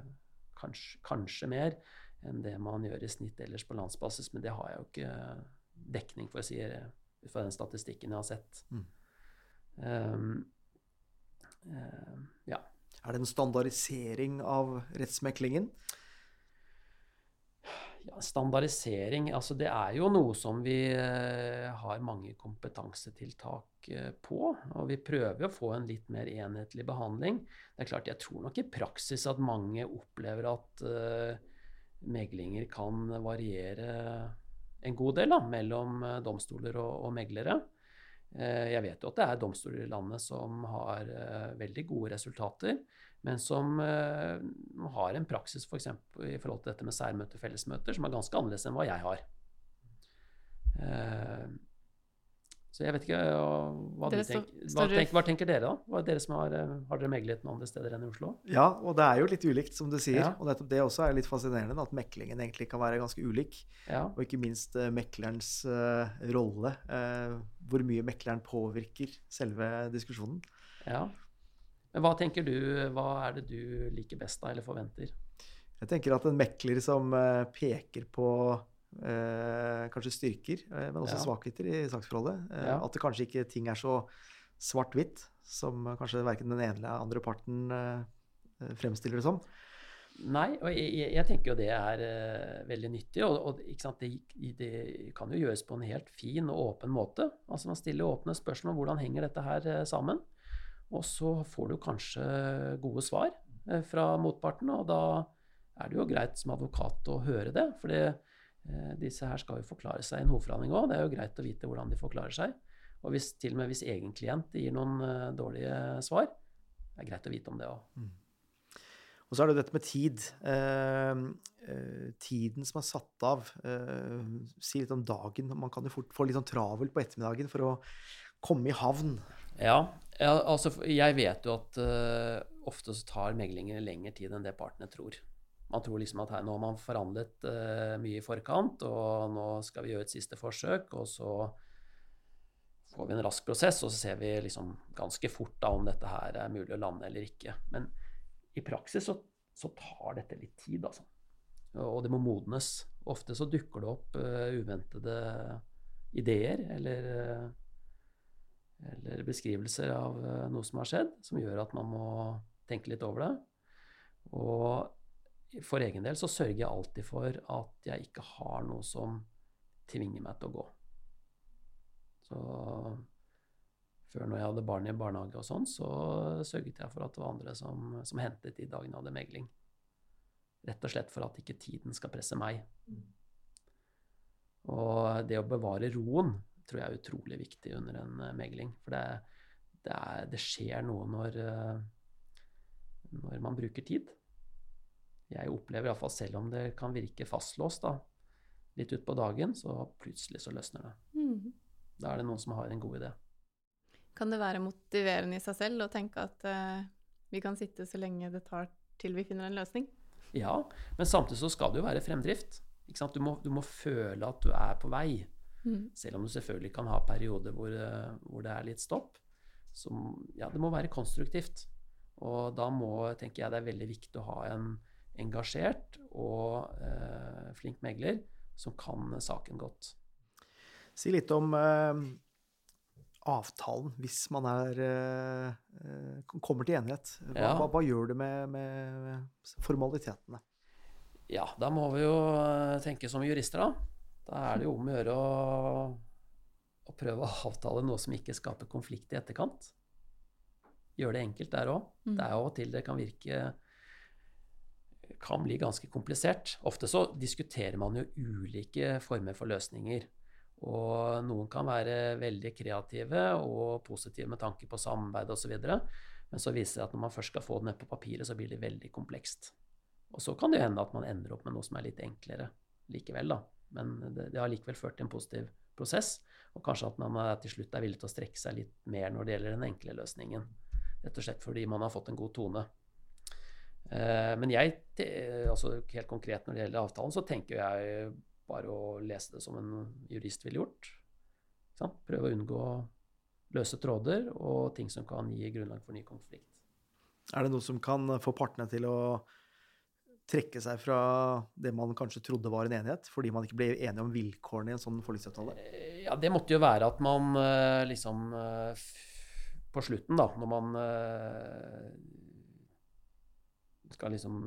kanskje, kanskje mer enn det man gjør i snitt ellers på landsbasis, men det har jeg jo ikke dekning for å si eh, ut fra den statistikken jeg har sett. Mm. Um, um, ja. Er det en standardisering av rettsmeklingen? ja, standardisering Altså, det er jo noe som vi eh, har mange kompetansetiltak eh, på. Og vi prøver å få en litt mer enhetlig behandling. Det er klart, jeg tror nok i praksis at mange opplever at eh, meglinger kan variere en god del da, mellom eh, domstoler og, og meglere. Eh, Jeg vet jo at det er domstoler i landet som har eh, veldig gode resultater, men som har en praksis for eksempel, i forhold til dette med særmøter og fellesmøter som er ganske annerledes enn hva jeg har. Eh, Så jeg vet ikke uh, hva, Dere du tenker, hva, tenker. hva tenker dere, da? Hva er dere som har, uh, har dere meglet noen andre steder enn i Oslo? Ja, og det er jo litt ulikt, som du sier. Ja. Og nettopp det også er litt fascinerende, at meklingen egentlig kan være ganske ulik. Ja. Og ikke minst eh, meklerens uh, rolle. Uh, hvor mye mekleren påvirker selve diskusjonen. ja. Men hva tenker du, hva er det du liker best da, eller forventer? Jeg tenker at en mekler som eh, peker på eh, kanskje styrker, eh, men også Ja. svakheter i saksforholdet. Eh, Ja. At det kanskje ikke ting er så svart-hvitt som eh, kanskje verken den ene eller andre parten eh, eh, fremstiller det som. Nei, og jeg, jeg- tenker jo det er eh, veldig nyttig. Og, og sant, det, det kan jo gjøres på en helt fin og åpen måte. Altså Man stiller åpne spørsmål om hvordan henger dette her eh, sammen. Og så får du kanskje gode svar eh, fra motparten, og da er det jo greit som advokat å høre det. For det, eh, disse her skal jo forklare seg i en hovedforhandling òg. Det er jo greit å vite hvordan de forklarer seg. Og hvis, til og med hvis egen klient gir noen eh, dårlige svar, det er greit å vite om det òg. Og så er det dette med tid. Eh, eh, tiden som er satt av. Eh, si litt om dagen. Man kan jo fort få litt sånn travelt på ettermiddagen for å komme i havn. Ja, ja altså jeg vet jo at uh, ofte så tar meglinger lengre tid enn det partene tror. Man tror liksom at her, nå har man forhandlet uh, mye i forkant, og nå skal vi gjøre et siste forsøk, og så får vi en rask prosess, og så ser vi liksom ganske fort da om dette her er mulig å lande eller ikke. Men i praksis så, så tar dette litt tid, altså. Og det må modnes. Ofte så dukker det opp uh, uventede ideer eller eh, eller beskrivelser av eh, noe som har skjedd, som gjør at man må tenke litt over det. Og for egen del så sørger jeg alltid for at jeg ikke har noe som tvinger meg til å gå. Så før når jeg hadde barn i barnehage og sånn, så sørget jeg for at det var andre som, som hentet de dagene jeg hadde megling. Rett og slett for at ikke tiden skal presse meg. Og det å bevare roen tror jeg er utrolig viktig under en eh, megling. For det, det, er, det skjer noe når, eh, når man bruker tid. Jeg opplever iallfall, selv om det kan virke fastlåst da, litt utpå dagen, så plutselig så løsner det. Mm. Da er det noen som har en god idé. Kan det være motiverende i seg selv å tenke at uh, vi kan sitte så lenge det tar til vi finner en løsning? Ja, men samtidig så skal det jo være fremdrift. Du, må, du må føle at du er på vei. Mm. Selv om du selvfølgelig kan ha perioder hvor, eh, hvor det er litt stopp. Så ja, det må være konstruktivt. Og da må, tenker jeg, det er veldig viktig å ha en engasjert og eh, flink megler som kan saken godt. Si litt om eh, avtalen hvis man er eh, eh, kommer til enighet. Hva, Ja. hva, hva gjør du med, med formalitetene? Ja, da må vi jo eh, tenke som jurister, da. Da er det jo om å gjøre å, å prøve å avtale noe som ikke skaper konflikt i etterkant. Gjøre det enkelt der òg. Mm. Det er av og til det kan virke kan bli ganske komplisert. Ofte så diskuterer man jo ulike former for løsninger. Og noen kan være veldig kreative og positive med tanke på samarbeid osv. Men så viser det at når man først skal få det ned på papiret, så blir det veldig komplekst. Og så kan det hende at man ender opp med noe som er litt enklere likevel, da. Men det, det har likevel ført til en positiv prosess. Og kanskje at man til slutt er villig til å strekke seg litt mer når det gjelder den enkle løsningen. Rett og slett fordi man har fått en god tone. Eh, men jeg, altså helt konkret når det gjelder avtalen, så tenker jeg bare å lese det som en jurist ville gjort. Prøve å unngå løse tråder og ting som kan gi grunnlag for ny konflikt. Er det noe som kan få partene til å trekke seg fra det man kanskje trodde var en enighet, fordi man ikke ble enige om vilkårene i en sånn forliksavtale? Eh, Ja, det måtte jo være at man eh, liksom eh, På slutten, da, når man eh, skal liksom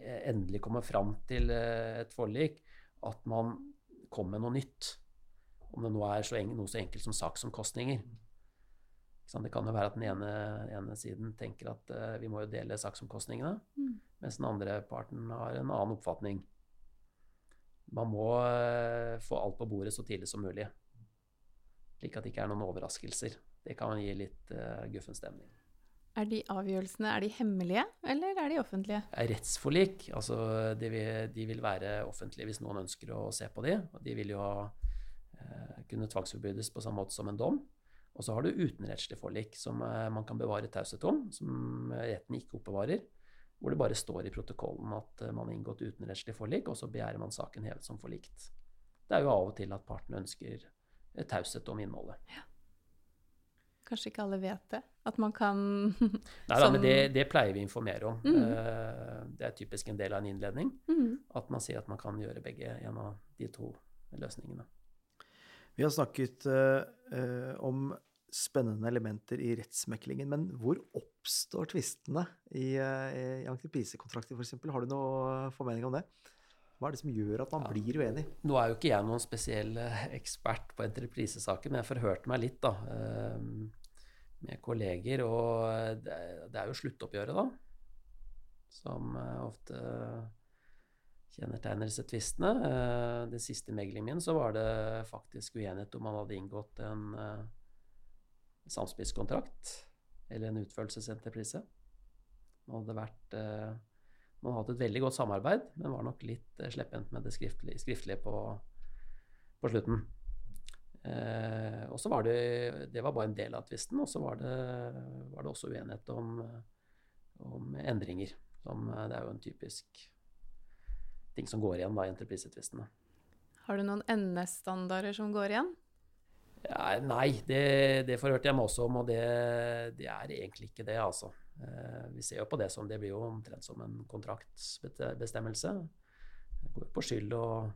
eh, endelig komme fram til eh, et forlik, at man kommer med noe nytt. Om det nå er så noe så enkelt som saksomkostninger. Det kan jo være at den ene, ene siden tenker at uh, vi må jo dele saksomkostningene, Mm. mens den andre parten har en annen oppfatning. Man må uh, få alt på bordet så tidlig som mulig, slik at det ikke er noen overraskelser. Det kan gi litt uh, guffen stemning. Er de avgjørelsene er de hemmelige, eller er de offentlige? Rettsforlik, altså de vil, de vil være offentlige hvis noen ønsker å se på de, de vil jo eh, kunne tvangsforbydes på samme måte som en dom. Og så har du utenrettslig forlik, som eh, man kan bevare taushet om, som retten ikke oppbevarer. Hvor det bare står i protokollen at eh, man har inngått utenrettslig forlik, og så begjærer man saken hevet som forlikt. Det er jo av og til at partene ønsker eh, taushet om innholdet. Ja. Kanskje ikke alle vet det? At man kan Nei da, men det, det, pleier vi å informere om. Mm. Det er typisk en del av en innledning. Mm. At man sier at man kan gjøre begge en av de to løsningene. Vi har snakket uh, om spennende elementer i rettsmeklingen, men hvor oppstår tvistene i, uh, i entreprisekontrakter f.eks.? Har du noe formening om det? Hva er det som gjør at man ja. blir uenig? Nå er jo ikke jeg noen spesiell ekspert på entreprisesaker, men jeg forhørte meg litt da, med kolleger. Og det, er jo sluttoppgjøret, da, som ofte kjennetegner disse tvistene. Eh, den siste meglingen min så var det faktisk uenighet om man hadde inngått en samspisskontrakt eller en utførelsesentreprise. Man hadde vært uh, har hatt et veldig godt samarbeid, men var nok litt uh, slepphendt med det skriftlige, skriftlige på, på, slutten. Eh, og så var det Det var bare en del av tvisten. Og så var det, var det også uenighet om, om endringer. Som, det er jo en typisk ting som går igjen da, i entreprisetvistene. Har du noen NS-standarder som går igjen? Ja, nei, det, det forhørte jeg meg også om, og det, det, er egentlig ikke det, altså. Eh, vi ser jo på det som Det blir jo omtrent som en kontraktsbestemmelse. Det går på skyld og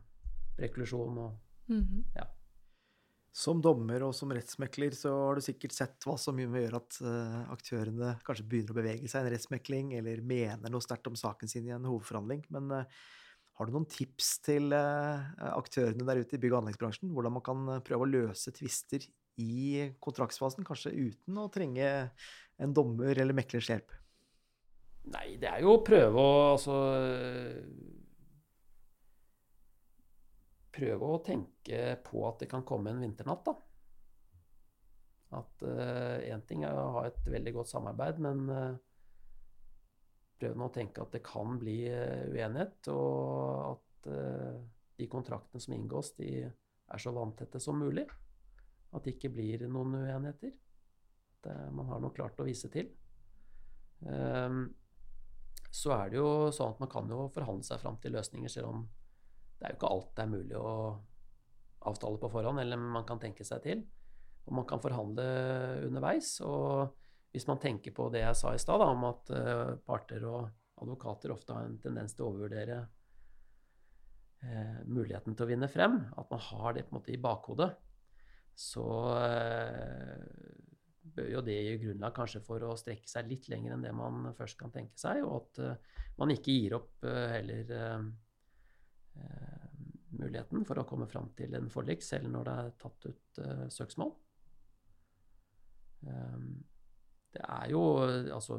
reklusjon og mm -hmm. ja. Som dommer og som rettsmekler så har du sikkert sett hva som gjør at uh, aktørene kanskje begynner å bevege seg i en rettsmekling, eller mener noe sterkt om saken sin i en hovedforhandling. Men uh, har du noen tips til eh, aktørene der ute i bygg- og anleggsbransjen? Hvordan man kan eh, prøve å løse tvister i kontraktsfasen, kanskje uten å trenge en dommer eller meklers hjelp? Nei, det er jo å prøve å altså Prøve å tenke på at det kan komme en vinternatt, da. At én uh, ting er å ha et veldig godt samarbeid, men uh, prøv nå å tenke at det kan bli uh, uenighet, og at de kontraktene som inngås, de er så vanntette som mulig. At det ikke blir noen uenigheter. Uh, man har noe klart å vise til. Um, så er det jo sånn at man kan jo forhandle seg fram til løsninger, selv om det er jo ikke alt det er mulig å avtale på forhånd, eller man kan tenke seg til. Og man kan forhandle underveis. og hvis man tenker på det jeg sa i stad, om at uh, parter og advokater ofte har en tendens til å overvurdere uh, muligheten til å vinne frem, at man har det på en måte i bakhodet, så uh, bør jo det gi grunnlag kanskje for å strekke seg litt lenger enn det man først kan tenke seg, og at man ikke gir opp heller muligheten for å komme fram til en forlik, selv når det er tatt ut søksmål. Um, det er jo altså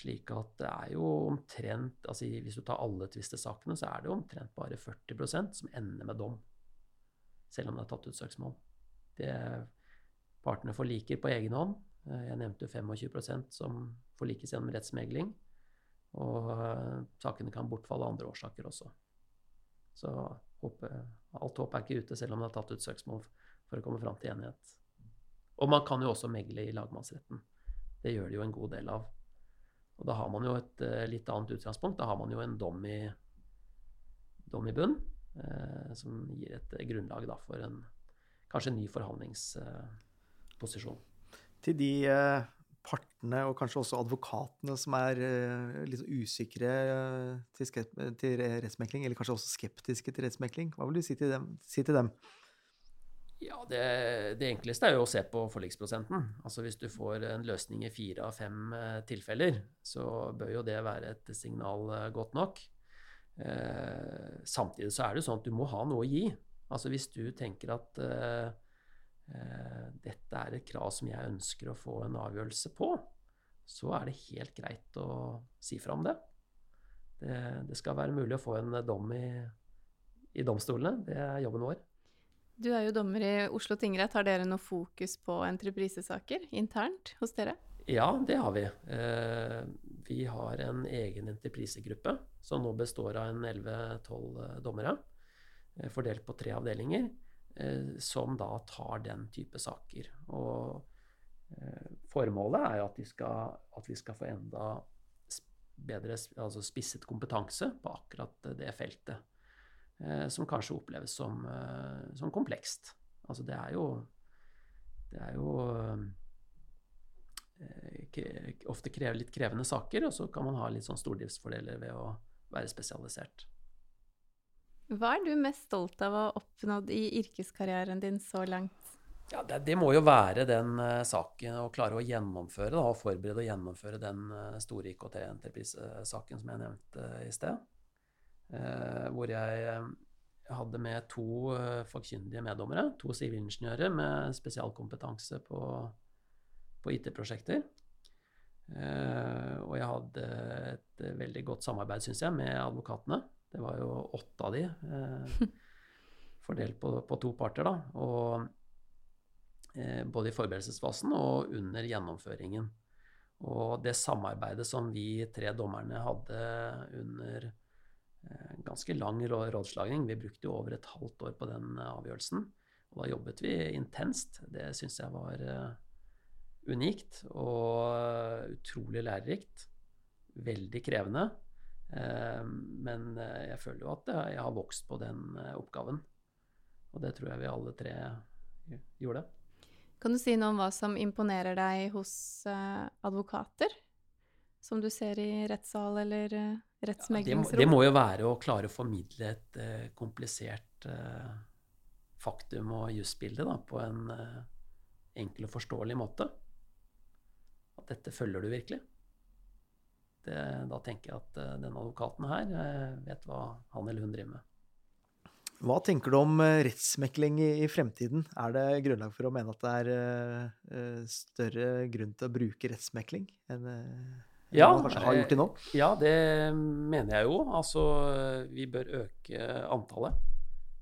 slik at det er jo omtrent altså Hvis du tar alle tvistesakene, så er det jo omtrent bare 40% som ender med dom. Selv om det er tatt ut søksmål. Det partene forliker på egen hånd. Jeg nevnte jo 25% som forlikes gjennom rettsmegling. Og uh, sakene kan bortfalle av andre årsaker også. Så alt håp er ikke ute, selv om det er tatt ut søksmål for å komme fram til enighet. Og man kan jo også megle i lagmannsretten. Det gjør det jo en god del av. Og da har man jo et uh, litt annet utgangspunkt. Da har man jo en dom i, dom i bunn, eh, som gir et grunnlag da, for en kanskje ny forhandlingsposisjon. Til de partene, og kanskje også advokatene, som er litt usikre til, til rettsmekling, eller kanskje også skeptiske til rettsmekling, hva vil du si til dem? Si til dem? Ja, det, det, enkleste er jo å se på forliksprosenten. Altså Hvis du får en løsning i fire av fem eh, tilfeller, så bør jo det være et signal eh, godt nok. Eh, samtidig så er det jo sånn at du må ha noe å gi. Altså Hvis du tenker at eh, eh, dette er et krav som jeg ønsker å få en avgjørelse på, så er det helt greit å si fra om det. Det, det skal være mulig å få en dom i, i domstolene. Det er jobben vår. Du er jo dommer i Oslo tingrett. Har dere noe fokus på entreprisesaker internt hos dere? Ja, det har vi. Eh, vi har en egen entreprisegruppe som nå består av en 11-12 dommere, eh, fordelt på tre avdelinger. Eh, som da tar den type saker. Og eh, formålet er jo at, skal, at, vi skal få enda bedre altså spisset kompetanse på akkurat det feltet. Eh, som kanskje oppleves som, som komplekst. Altså det er jo Det er jo ofte litt krevende saker, og så kan man ha litt sånn stordriftsfordeler ved å være spesialisert. Hva er du mest stolt av å ha oppnådd i yrkeskarrieren din så langt? Ja, det, det må jo være den uh, saken å klare å gjennomføre, da, å forberede og gjennomføre den uh, store IKT-entreprise-saken som jeg nevnte i sted. hvor jeg hadde med to fagkyndige meddommere, to sivilingeniører med spesialkompetanse på, på IT-prosjekter. og jeg hadde et veldig godt samarbeid, syns jeg, med advokatene. Det var jo åtte av de, eh, fordelt på, på, to parter, da. Og eh, både i forberedelsesfasen og under gjennomføringen. Og det samarbeidet som vi tre dommerne hadde under eh, ganske lang rådslagning Vi brukte jo over et halvt år på den avgjørelsen. Og da jobbet vi intenst. Det syns jeg var eh, unikt og utrolig lærerikt. Veldig krevende. Eh, men eh, jeg føler jo at jeg har vokst på den eh, oppgaven. Og det tror jeg vi alle tre gjorde. Kan du si noe om hva som imponerer deg hos advokater? Som du ser i rettssal eller rettsmeglingsrom? Ja, det, det, må jo være å klare å formidle et uh, komplisert uh, faktum og jusbilde på en uh, enkel og forståelig måte. At dette følger du virkelig det, da tenker jeg at uh, denne advokaten her uh, vet hva han eller hun driver med. Hva tenker du om rettsmekling i, i, fremtiden? Er det grunnlag for å mene at det er større grunn til å bruke rettsmekling enn ja, man kanskje har gjort til nå? Ja, det mener jeg jo. Altså, vi bør øke antallet.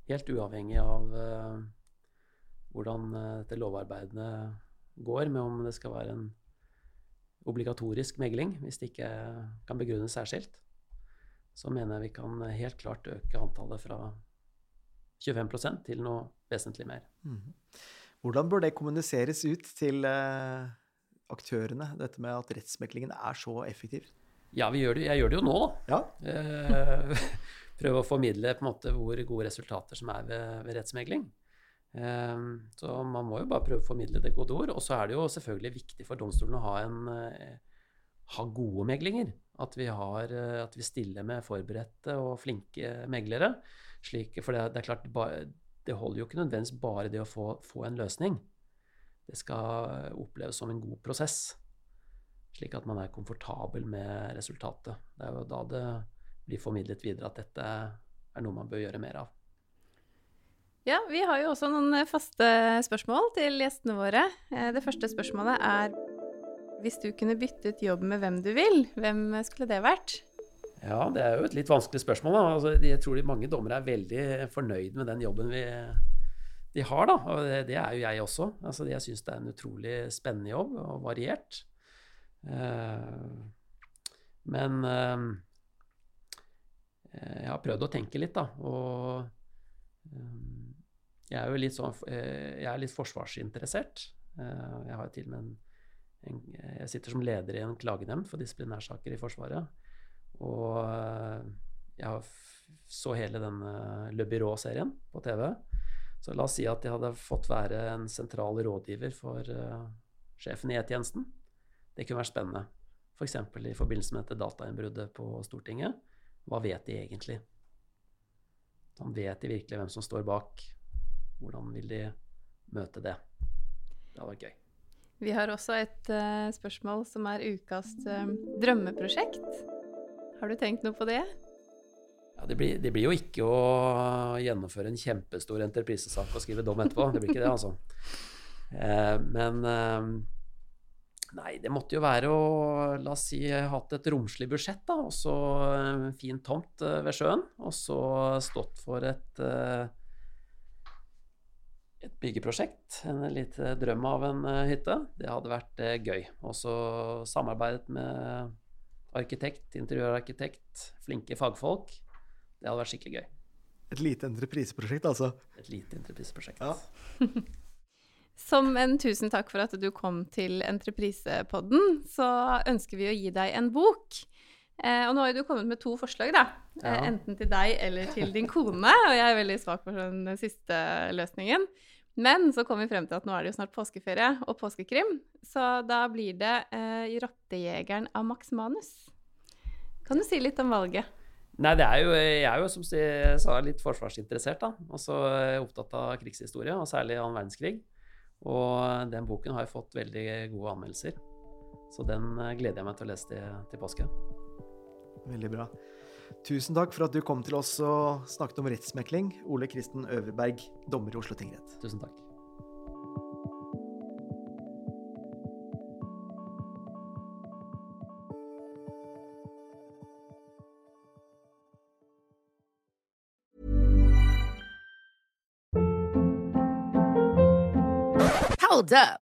Helt uavhengig av hvordan dette lovarbeidene går, med om det skal være en obligatorisk megling hvis det ikke kan begrunnes særskilt, så mener jeg vi kan helt klart øke antallet fra 25% til noe vesentlig mer. Mm. Hvordan bør det kommuniseres ut til eh, aktørene, dette med at rettsmeklingen er så effektiv? Ja, gjør det, jeg gjør det jo nå, da. Ja. Eh, prøve å formidle på en måte hvor gode resultater som er ved, ved rettsmegling. Ehm, så man må jo bare prøve å formidle det gode ord. Og så er det jo selvfølgelig viktig for domstolen å ha, en, eh, ha gode meglinger. At vi, har, eh, at vi, stiller med forberedte og flinke meglere. Slik, for det, det, er klart, det holder jo ikke nødvendigvis bare det å få, få, en løsning. Det skal oppleves som en god prosess, slik at man er komfortabel med resultatet. Det er jo da det blir formidlet videre at dette er noe man bør gjøre mer av. Ja, vi har jo også noen eh, faste spørsmål til gjestene våre. Eh, det første spørsmålet er hvis du kunne byttet jobb med hvem du vil, hvem skulle det vært? Ja, det er jo et litt vanskelig spørsmål. Altså, jeg tror de mange dommere er veldig fornøyd med den jobben vi, de har, da. Og det, det, er jo jeg også. Altså, jeg syns det er en utrolig spennende jobb og variert. Uh, men jeg har prøvd å tenke litt, da. Og jeg er jo litt sånn eh, Jeg er litt forsvarsinteressert. Eh, jeg har til og med en, en, Jeg sitter som leder i en klagenemnd for disiplinærsaker i Forsvaret. Og eh, jeg så hele denne Le Byrå-serien på TV. Så la oss si at jeg hadde fått være en sentral rådgiver for sjefen i E-tjenesten. Det kunne vært spennende. F.eks. For i forbindelse med dette datainnbruddet på Stortinget. Hva vet de egentlig? Han vet de virkelig hvem som står bak? Hvordan vil de møte det? Det hadde vært gøy. Vi har også et uh, spørsmål som er ukas uh, drømmeprosjekt. Har du tenkt noe på det? Ja, det blir, det blir, jo ikke å gjennomføre en kjempestor entreprisesak og skrive dom etterpå. Det blir ikke det, altså. Uh, men Nei, det måtte jo være å La oss si hatt et romslig budsjett, da. Og så en fin tomt ved sjøen. Og så stått for et eh, et byggeprosjekt, en liten drøm av en eh, hytte. Det hadde vært eh, gøy. Også samarbeidet med arkitekt, interiørarkitekt, flinke fagfolk. Det hadde vært skikkelig gøy. Et lite entrepriseprosjekt, altså. Et lite entrepriseprosjekt. Ja. Som en tusen takk for at du kom til Entreprisepodden, så ønsker vi å gi deg en bok. Eh, og nå har jo du kommet med to forslag, da. Eh, Ja. enten til deg eller til din kone. Og jeg er veldig svak for den siste løsningen. Men så kom vi frem til at nå er det jo snart påskeferie og påskekrim. Så da blir det eh, 'Rottejegeren' av Max Manus. Kan du si litt om valget? Nei, det er jo, jeg er jo som jeg sa litt forsvarsinteressert, da. Og så jeg opptatt av krigshistorie, og særlig annen verdenskrig. Og den boken har jo fått veldig gode anmeldelser. Så den eh, gleder jeg meg til å lese til, til påske. Veldig bra. Tusen takk for at du kom til oss og snakket om rettsmekling. Ole Kristen Øverberg, dommer i Oslo tingrett. Tusen takk. Hold up.